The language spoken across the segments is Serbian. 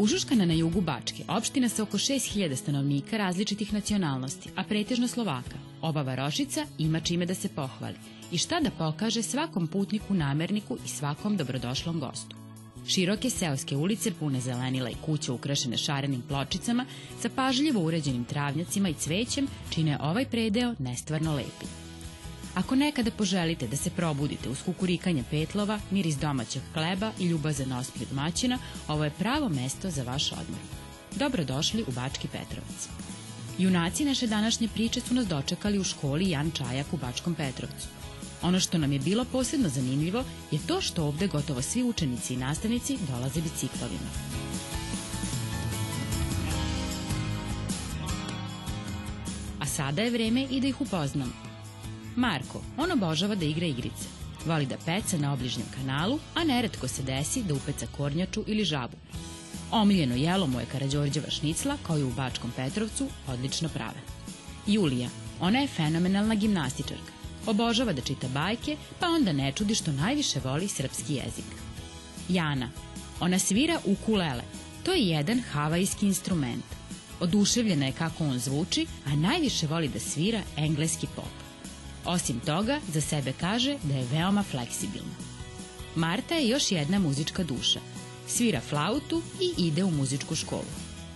Užuškana na jugu Bačke, opština sa oko 6000 stanovnika različitih nacionalnosti, a pretežno Slovaka, ova varošica ima čime da se pohvali i šta da pokaže svakom putniku, namerniku i svakom dobrodošlom gostu. Široke seoske ulice pune zelenila i kuće ukrašene šarenim pločicama sa pažljivo uređenim travnjacima i cvećem čine ovaj predeo nestvarno lepim. Ako nekada poželite da se probudite uz kukurikanje petlova, miris domaćeg kleba i ljubazen ospred mačina, ovo je pravo mesto za vaš odmor. Dobrodošli u Bački Petrovac. Junaci naše današnje priče su nas dočekali u školi Jan Čajak u Bačkom Petrovcu. Ono što nam je bilo posebno zanimljivo je to što ovde gotovo svi učenici i nastavnici dolaze biciklovima. A sada je vreme i da ih upoznamo. Marko, on obožava da igra igrice. Voli da peca na obližnjem kanalu, a neretko se desi da upeca kornjaču ili žabu. Omiljeno jelo mu je Karađorđeva šnicla, koju u Bačkom Petrovcu odlično prave. Julija, ona je fenomenalna gimnastičarka. Obožava da čita bajke, pa onda ne čudi što najviše voli srpski jezik. Jana, ona svira ukulele. To je jedan havajski instrument. Oduševljena je kako on zvuči, a najviše voli da svira engleski pop. Osim toga, za sebe kaže da je veoma fleksibilna. Marta je još jedna muzička duša. Svira flautu i ide u muzičku školu.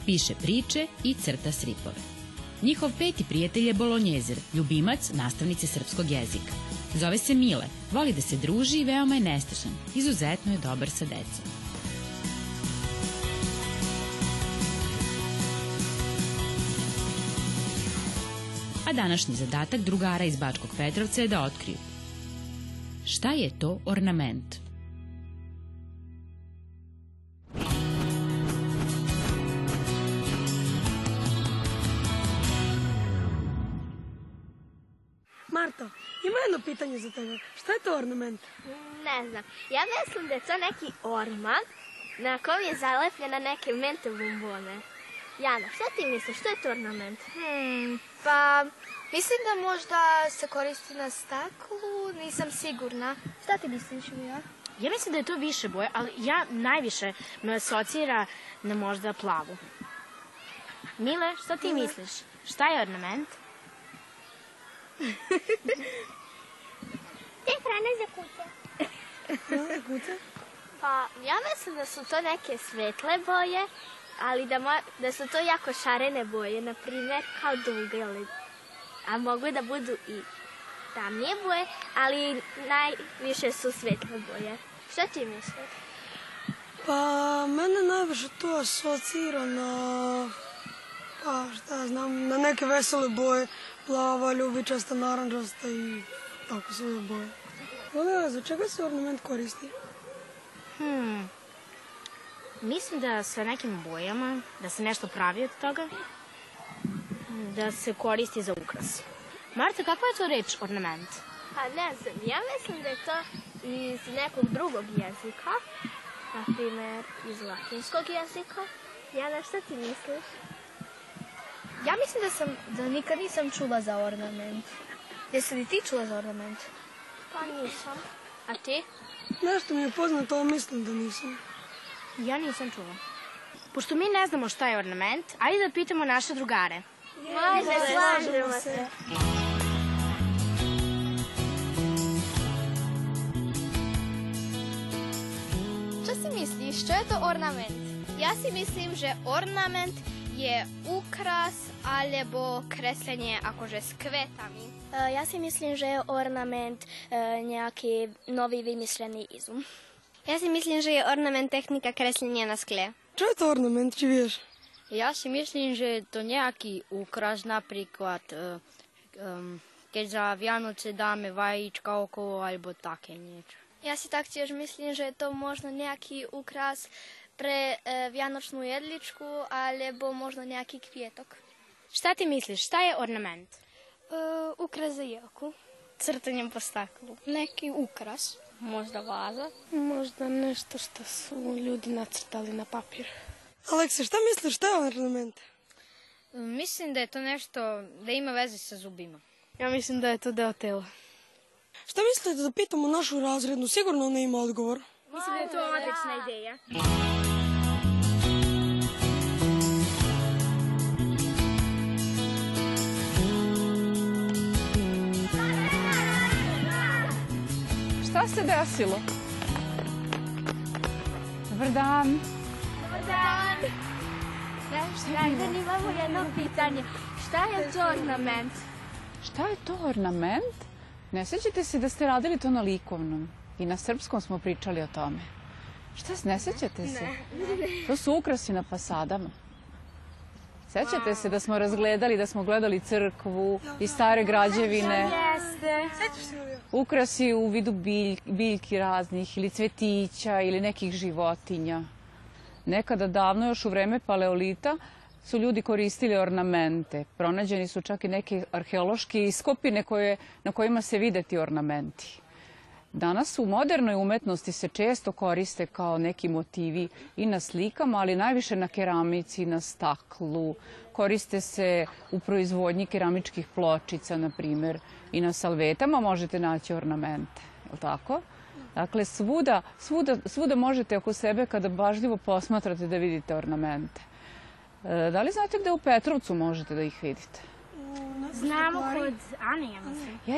Piše priče i crta sripove. Njihov peti prijatelj je Bolognjezer, ljubimac nastavnice srpskog jezika. Zove se Mile, voli da se druži i veoma je nestašan. Izuzetno je dobar sa decom. današnji zadatak drugara iz Bačkog Petrovca je da otkriju. Šta je to ornament? Marto, ima jedno pitanje za tebe. Šta je to ornament? Ne znam. Ja mislim da je to neki orman na kom je zalepljena neke mente bombone. Jana, šta ti misliš? Što je to ornament? Hmm, pa, mislim da možda se koristi na staklu, nisam sigurna. Šta ti misliš, Mila? Ja mislim da je to više boje, ali ja najviše me asocira na možda plavu. Mile, šta ti misliš? Šta je ornament? Te hrane za Pa, ja mislim da su to neke svetle boje ali da, su to jako šarene boje, na primjer kao duge, a mogu da budu i tamnije boje, ali najviše su svetle boje. Što ti misliš? Pa, mene najviše to asocira na, pa šta znam, na neke vesele boje, plava, ljubičasta, naranđasta i tako sve boje. Volim, za čega se ornament koristi? Hmm, Mislim da sa nekim bojama, da se nešto pravi od toga, da se koristi za ukras. Marta, kakva je to reč ornament? Pa ne znam, ja mislim da je to iz nekog drugog jezika, na primjer iz latinskog jezika. Ja na šta ti misliš? Ja mislim da sam, da nikad nisam čula za ornament. Jesi li ti čula za ornament? Pa nisam. A ti? Nešto mi je poznato, ali mislim da nisam. Ja nisam čula. Pošto mi ne znamo šta je ornament, ajde da pitamo naše drugare. Može, slažemo se. Šta si misliš, što je to ornament? Ja si mislim, že ornament je ukras alebo kresljenje akože s kvetami. E, ja si mislim, že je ornament e, novi, nový izum. Ja si myslím, že je ornament technika kreslenia na skle. Čo je to ornament, či vieš? Ja si myslím, že je to nejaký úkras, napríklad um, keď za Vianoce dáme vajíčka okolo alebo také niečo. Ja si taktiež myslím, že je to možno nejaký úkras pre e, vianočnú jedličku alebo možno nejaký kvietok. Šta ty myslíš, šta je ornament? E, ukras za jelku. Crtanjem po staklu. Neki ukras. Možda vaza. Možda nešto što su ljudi nacrtali na papir. Aleksa, šta misliš, šta je ornament? Mislim da je to nešto, da ima veze sa zubima. Ja mislim da je to deo tela. Šta mislite da pitamo našu razrednu? Sigurno ona ima odgovor. Mislim da je to odlična ideja. Šta se desilo? Dobar dan. Dobar dan. imamo jedno pitanje. Šta je to ornament? Šta je to ornament? Ne sjećate se da ste radili to na likovnom. I na srpskom smo pričali o tome. Šta, ne sjećate se? To su ukrasi na fasadama. Sjećate se da smo razgledali, da smo gledali crkvu i stare građevine. Ukrasi u vidu biljki raznih ili cvetića ili nekih životinja. Nekada davno, još u vreme paleolita, su ljudi koristili ornamente. Pronađeni su čak i neke arheološke iskopine na kojima se vide ti ornamenti. Danas u modernoj umetnosti se često koriste kao neki motivi i na slikama, ali najviše na keramici, na staklu. Koriste se u proizvodnji keramičkih pločica, na primjer, i na salvetama možete naći ornamente, je tako? Dakle, svuda, svuda možete oko sebe kada bažljivo posmatrate da vidite ornamente. E, da li znate gde u Petrovcu možete da ih vidite? Znamo kod Ane, ja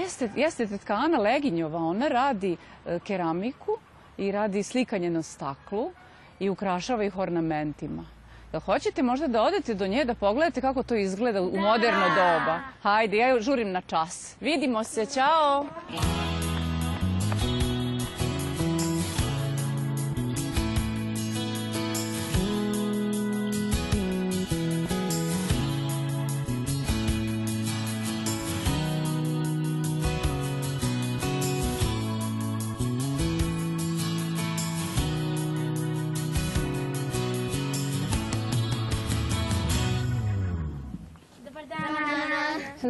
Jeste, Ana Leginjova. Ona radi e, keramiku i radi slikanje na staklu i ukrašava ih ornamentima. Da hoćete možda da odete do nje da pogledate kako to izgleda u moderno doba. Hajde, ja ju žurim na čas. Vidimo se, čao!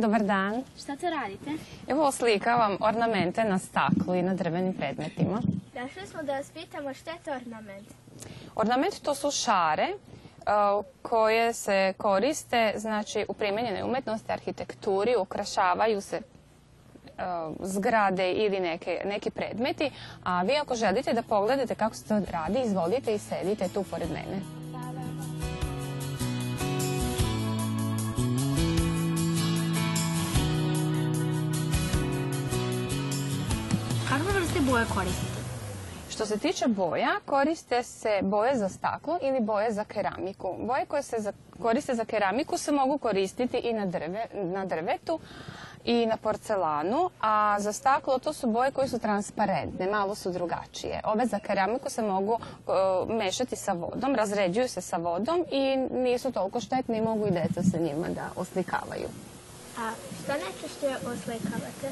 Dobar dan. Šta to radite? Evo oslikavam ornamente na staklu i na drvenim predmetima. Dašli smo da vas pitamo šta je to ornament? Ornament to su šare uh, koje se koriste znači, u primjenjenoj umjetnosti, arhitekturi, ukrašavaju se uh, zgrade ili neke, neki predmeti, a vi ako želite da pogledate kako se to radi, izvolite i sedite tu pored mene. boje Što se tiče boja, koriste se boje za staklo ili boje za keramiku. Boje koje se koriste za keramiku se mogu koristiti i na, drve, drvetu i na porcelanu, a za staklo to su boje koje su transparentne, malo su drugačije. Ove za keramiku se mogu e, mešati sa vodom, razređuju se sa vodom i nisu toliko štetne i mogu i deca sa njima da oslikavaju. A što oslikavate?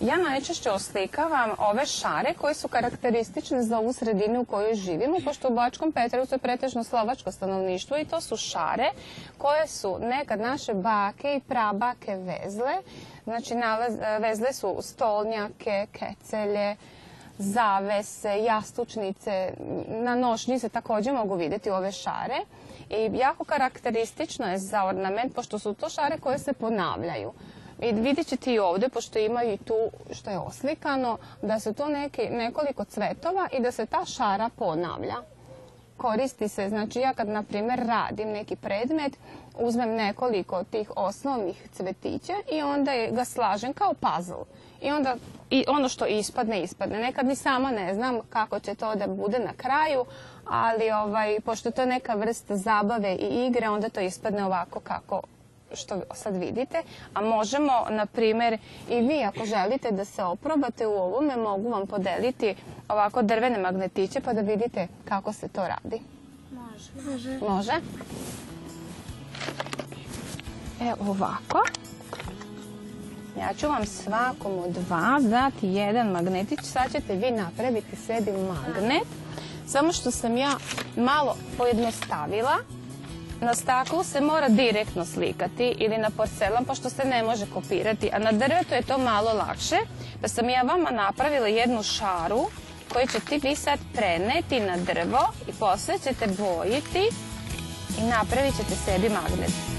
Ja najčešće oslikavam ove šare koje su karakteristične za ovu sredinu u kojoj živimo, pošto u Bačkom Petrovcu je pretežno slovačko stanovništvo i to su šare koje su nekad naše bake i prabake vezle. Znači, e, vezle su stolnjake, kecelje, zavese, jastučnice, na nošnji se također mogu vidjeti ove šare. I jako karakteristično je za ornament, pošto su to šare koje se ponavljaju. I vidjet ćete i ovdje, pošto imaju i tu što je oslikano, da su to nekoliko cvetova i da se ta šara ponavlja. Koristi se, znači ja kad na primjer radim neki predmet, uzmem nekoliko tih osnovnih cvetića i onda ga slažem kao puzzle. I onda ono što ispadne, ispadne. Nekad ni sama ne znam kako će to da bude na kraju, ali ovaj, pošto to neka vrsta zabave i igre, onda to ispadne ovako kako što sad vidite, a možemo, na primjer, i vi ako želite da se oprobate u ovome, mogu vam podeliti ovako drvene magnetiće pa da vidite kako se to radi. Može. Može. Evo E, ovako. Ja ću vam svakom od vas dati jedan magnetić. Sad ćete vi napraviti sebi magnet. Samo što sam ja malo pojednostavila. Na staklu se mora direktno slikati ili na porcelan pošto se ne može kopirati, a na drvetu je to malo lakše. Pa sam ja vama napravila jednu šaru koju ćete vi sad preneti na drvo i poslije ćete bojiti i napravit ćete sebi magnet.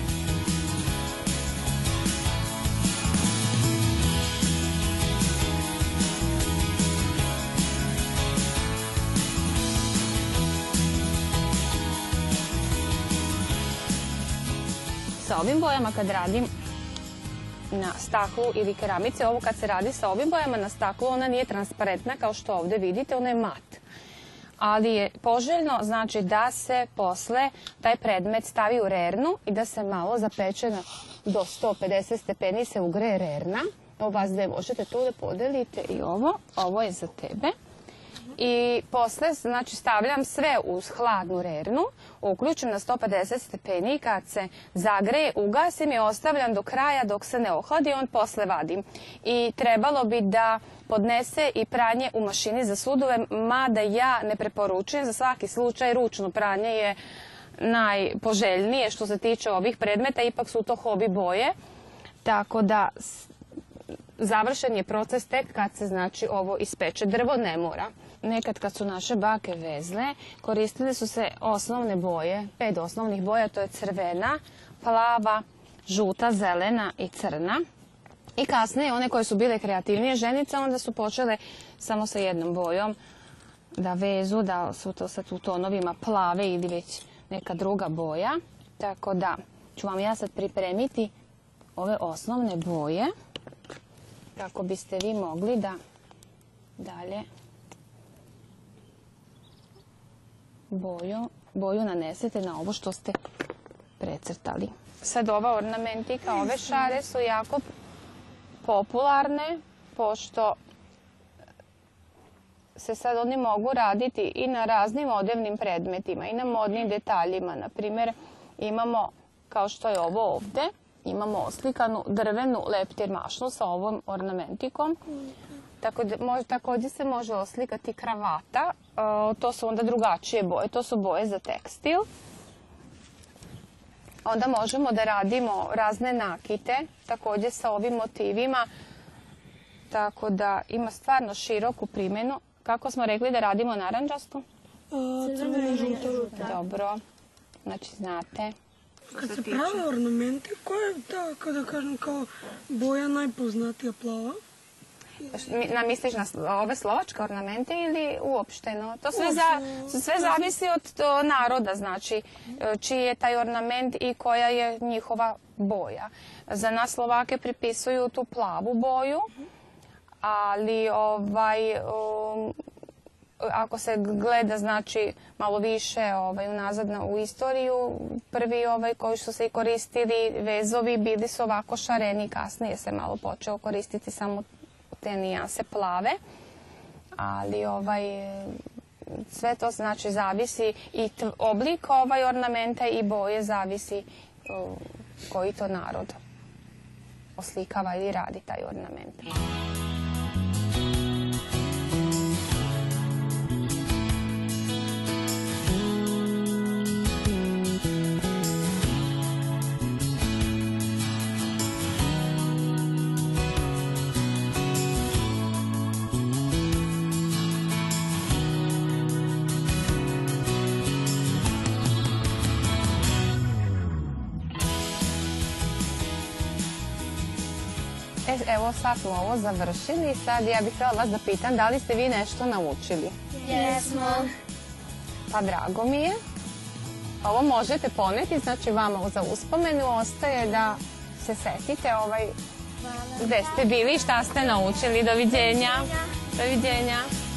sa ovim bojama kad radim na staklu ili keramice, ovo kad se radi sa ovim bojama na staklu, ona nije transparentna kao što ovdje vidite, ona je mat. Ali je poželjno znači da se posle taj predmet stavi u rernu i da se malo zapeče do 150 stepeni se ugre rerna. Ovo vas da možete tu da podelite i ovo, ovo je za tebe i posle znači, stavljam sve u hladnu rernu, uključim na 150 stepeni kad se zagreje, ugasim i ostavljam do kraja dok se ne ohladi, on posle vadim. I trebalo bi da podnese i pranje u mašini za sudove, mada ja ne preporučujem za svaki slučaj ručno pranje je najpoželjnije što se tiče ovih predmeta, ipak su to hobi boje. Tako da završen je proces tek kad se znači ovo ispeče. Drvo ne mora. Nekad kad su naše bake vezle, koristile su se osnovne boje, pet osnovnih boja, to je crvena, plava, žuta, zelena i crna. I kasnije, one koje su bile kreativnije ženice, onda su počele samo sa jednom bojom da vezu, da su to sad u tonovima plave ili već neka druga boja. Tako da ću vam ja sad pripremiti ove osnovne boje kako biste vi mogli da dalje boju, boju nanesete na ovo što ste precrtali. Sad ova ornamentika, ove šare su jako popularne, pošto se sad oni mogu raditi i na raznim odevnim predmetima i na modnim detaljima. Na imamo kao što je ovo ovdje, imamo oslikanu drvenu leptir mašnu sa ovom ornamentikom. također se može oslikati kravata, e, to su onda drugačije boje, to su boje za tekstil. Onda možemo da radimo razne nakite, također sa ovim motivima, tako da ima stvarno široku primjenu. Kako smo rekli da radimo naranđastu? E, crveno i Dobro, znači znate. Kad se prave ornamente, koja je ta, kada kažem, kao boja najpoznatija plava? Na, misliš na ove slovačke ornamente ili uopšteno? To sve, sve zavisi od to naroda, znači čiji je taj ornament i koja je njihova boja. Za nas Slovake pripisuju tu plavu boju, ali ovaj, um, ako se gleda znači malo više ovaj, unazad na, u istoriju, prvi ovaj, koji su se i koristili vezovi bili su ovako šareni, kasnije se malo počeo koristiti samo te nijanse plave, ali ovaj, sve to znači zavisi i oblik ovaj ornamenta i boje zavisi koji to narod oslikava ili radi taj ornament. evo sad smo ovo završili. Sad ja bih htjela vas da pitam da li ste vi nešto naučili? Jesmo. Pa drago mi je. Ovo možete poneti, znači vama za uspomenu ostaje da se setite ovaj Hvala. gde ste bili i šta ste naučili. Doviđenja. Doviđenja.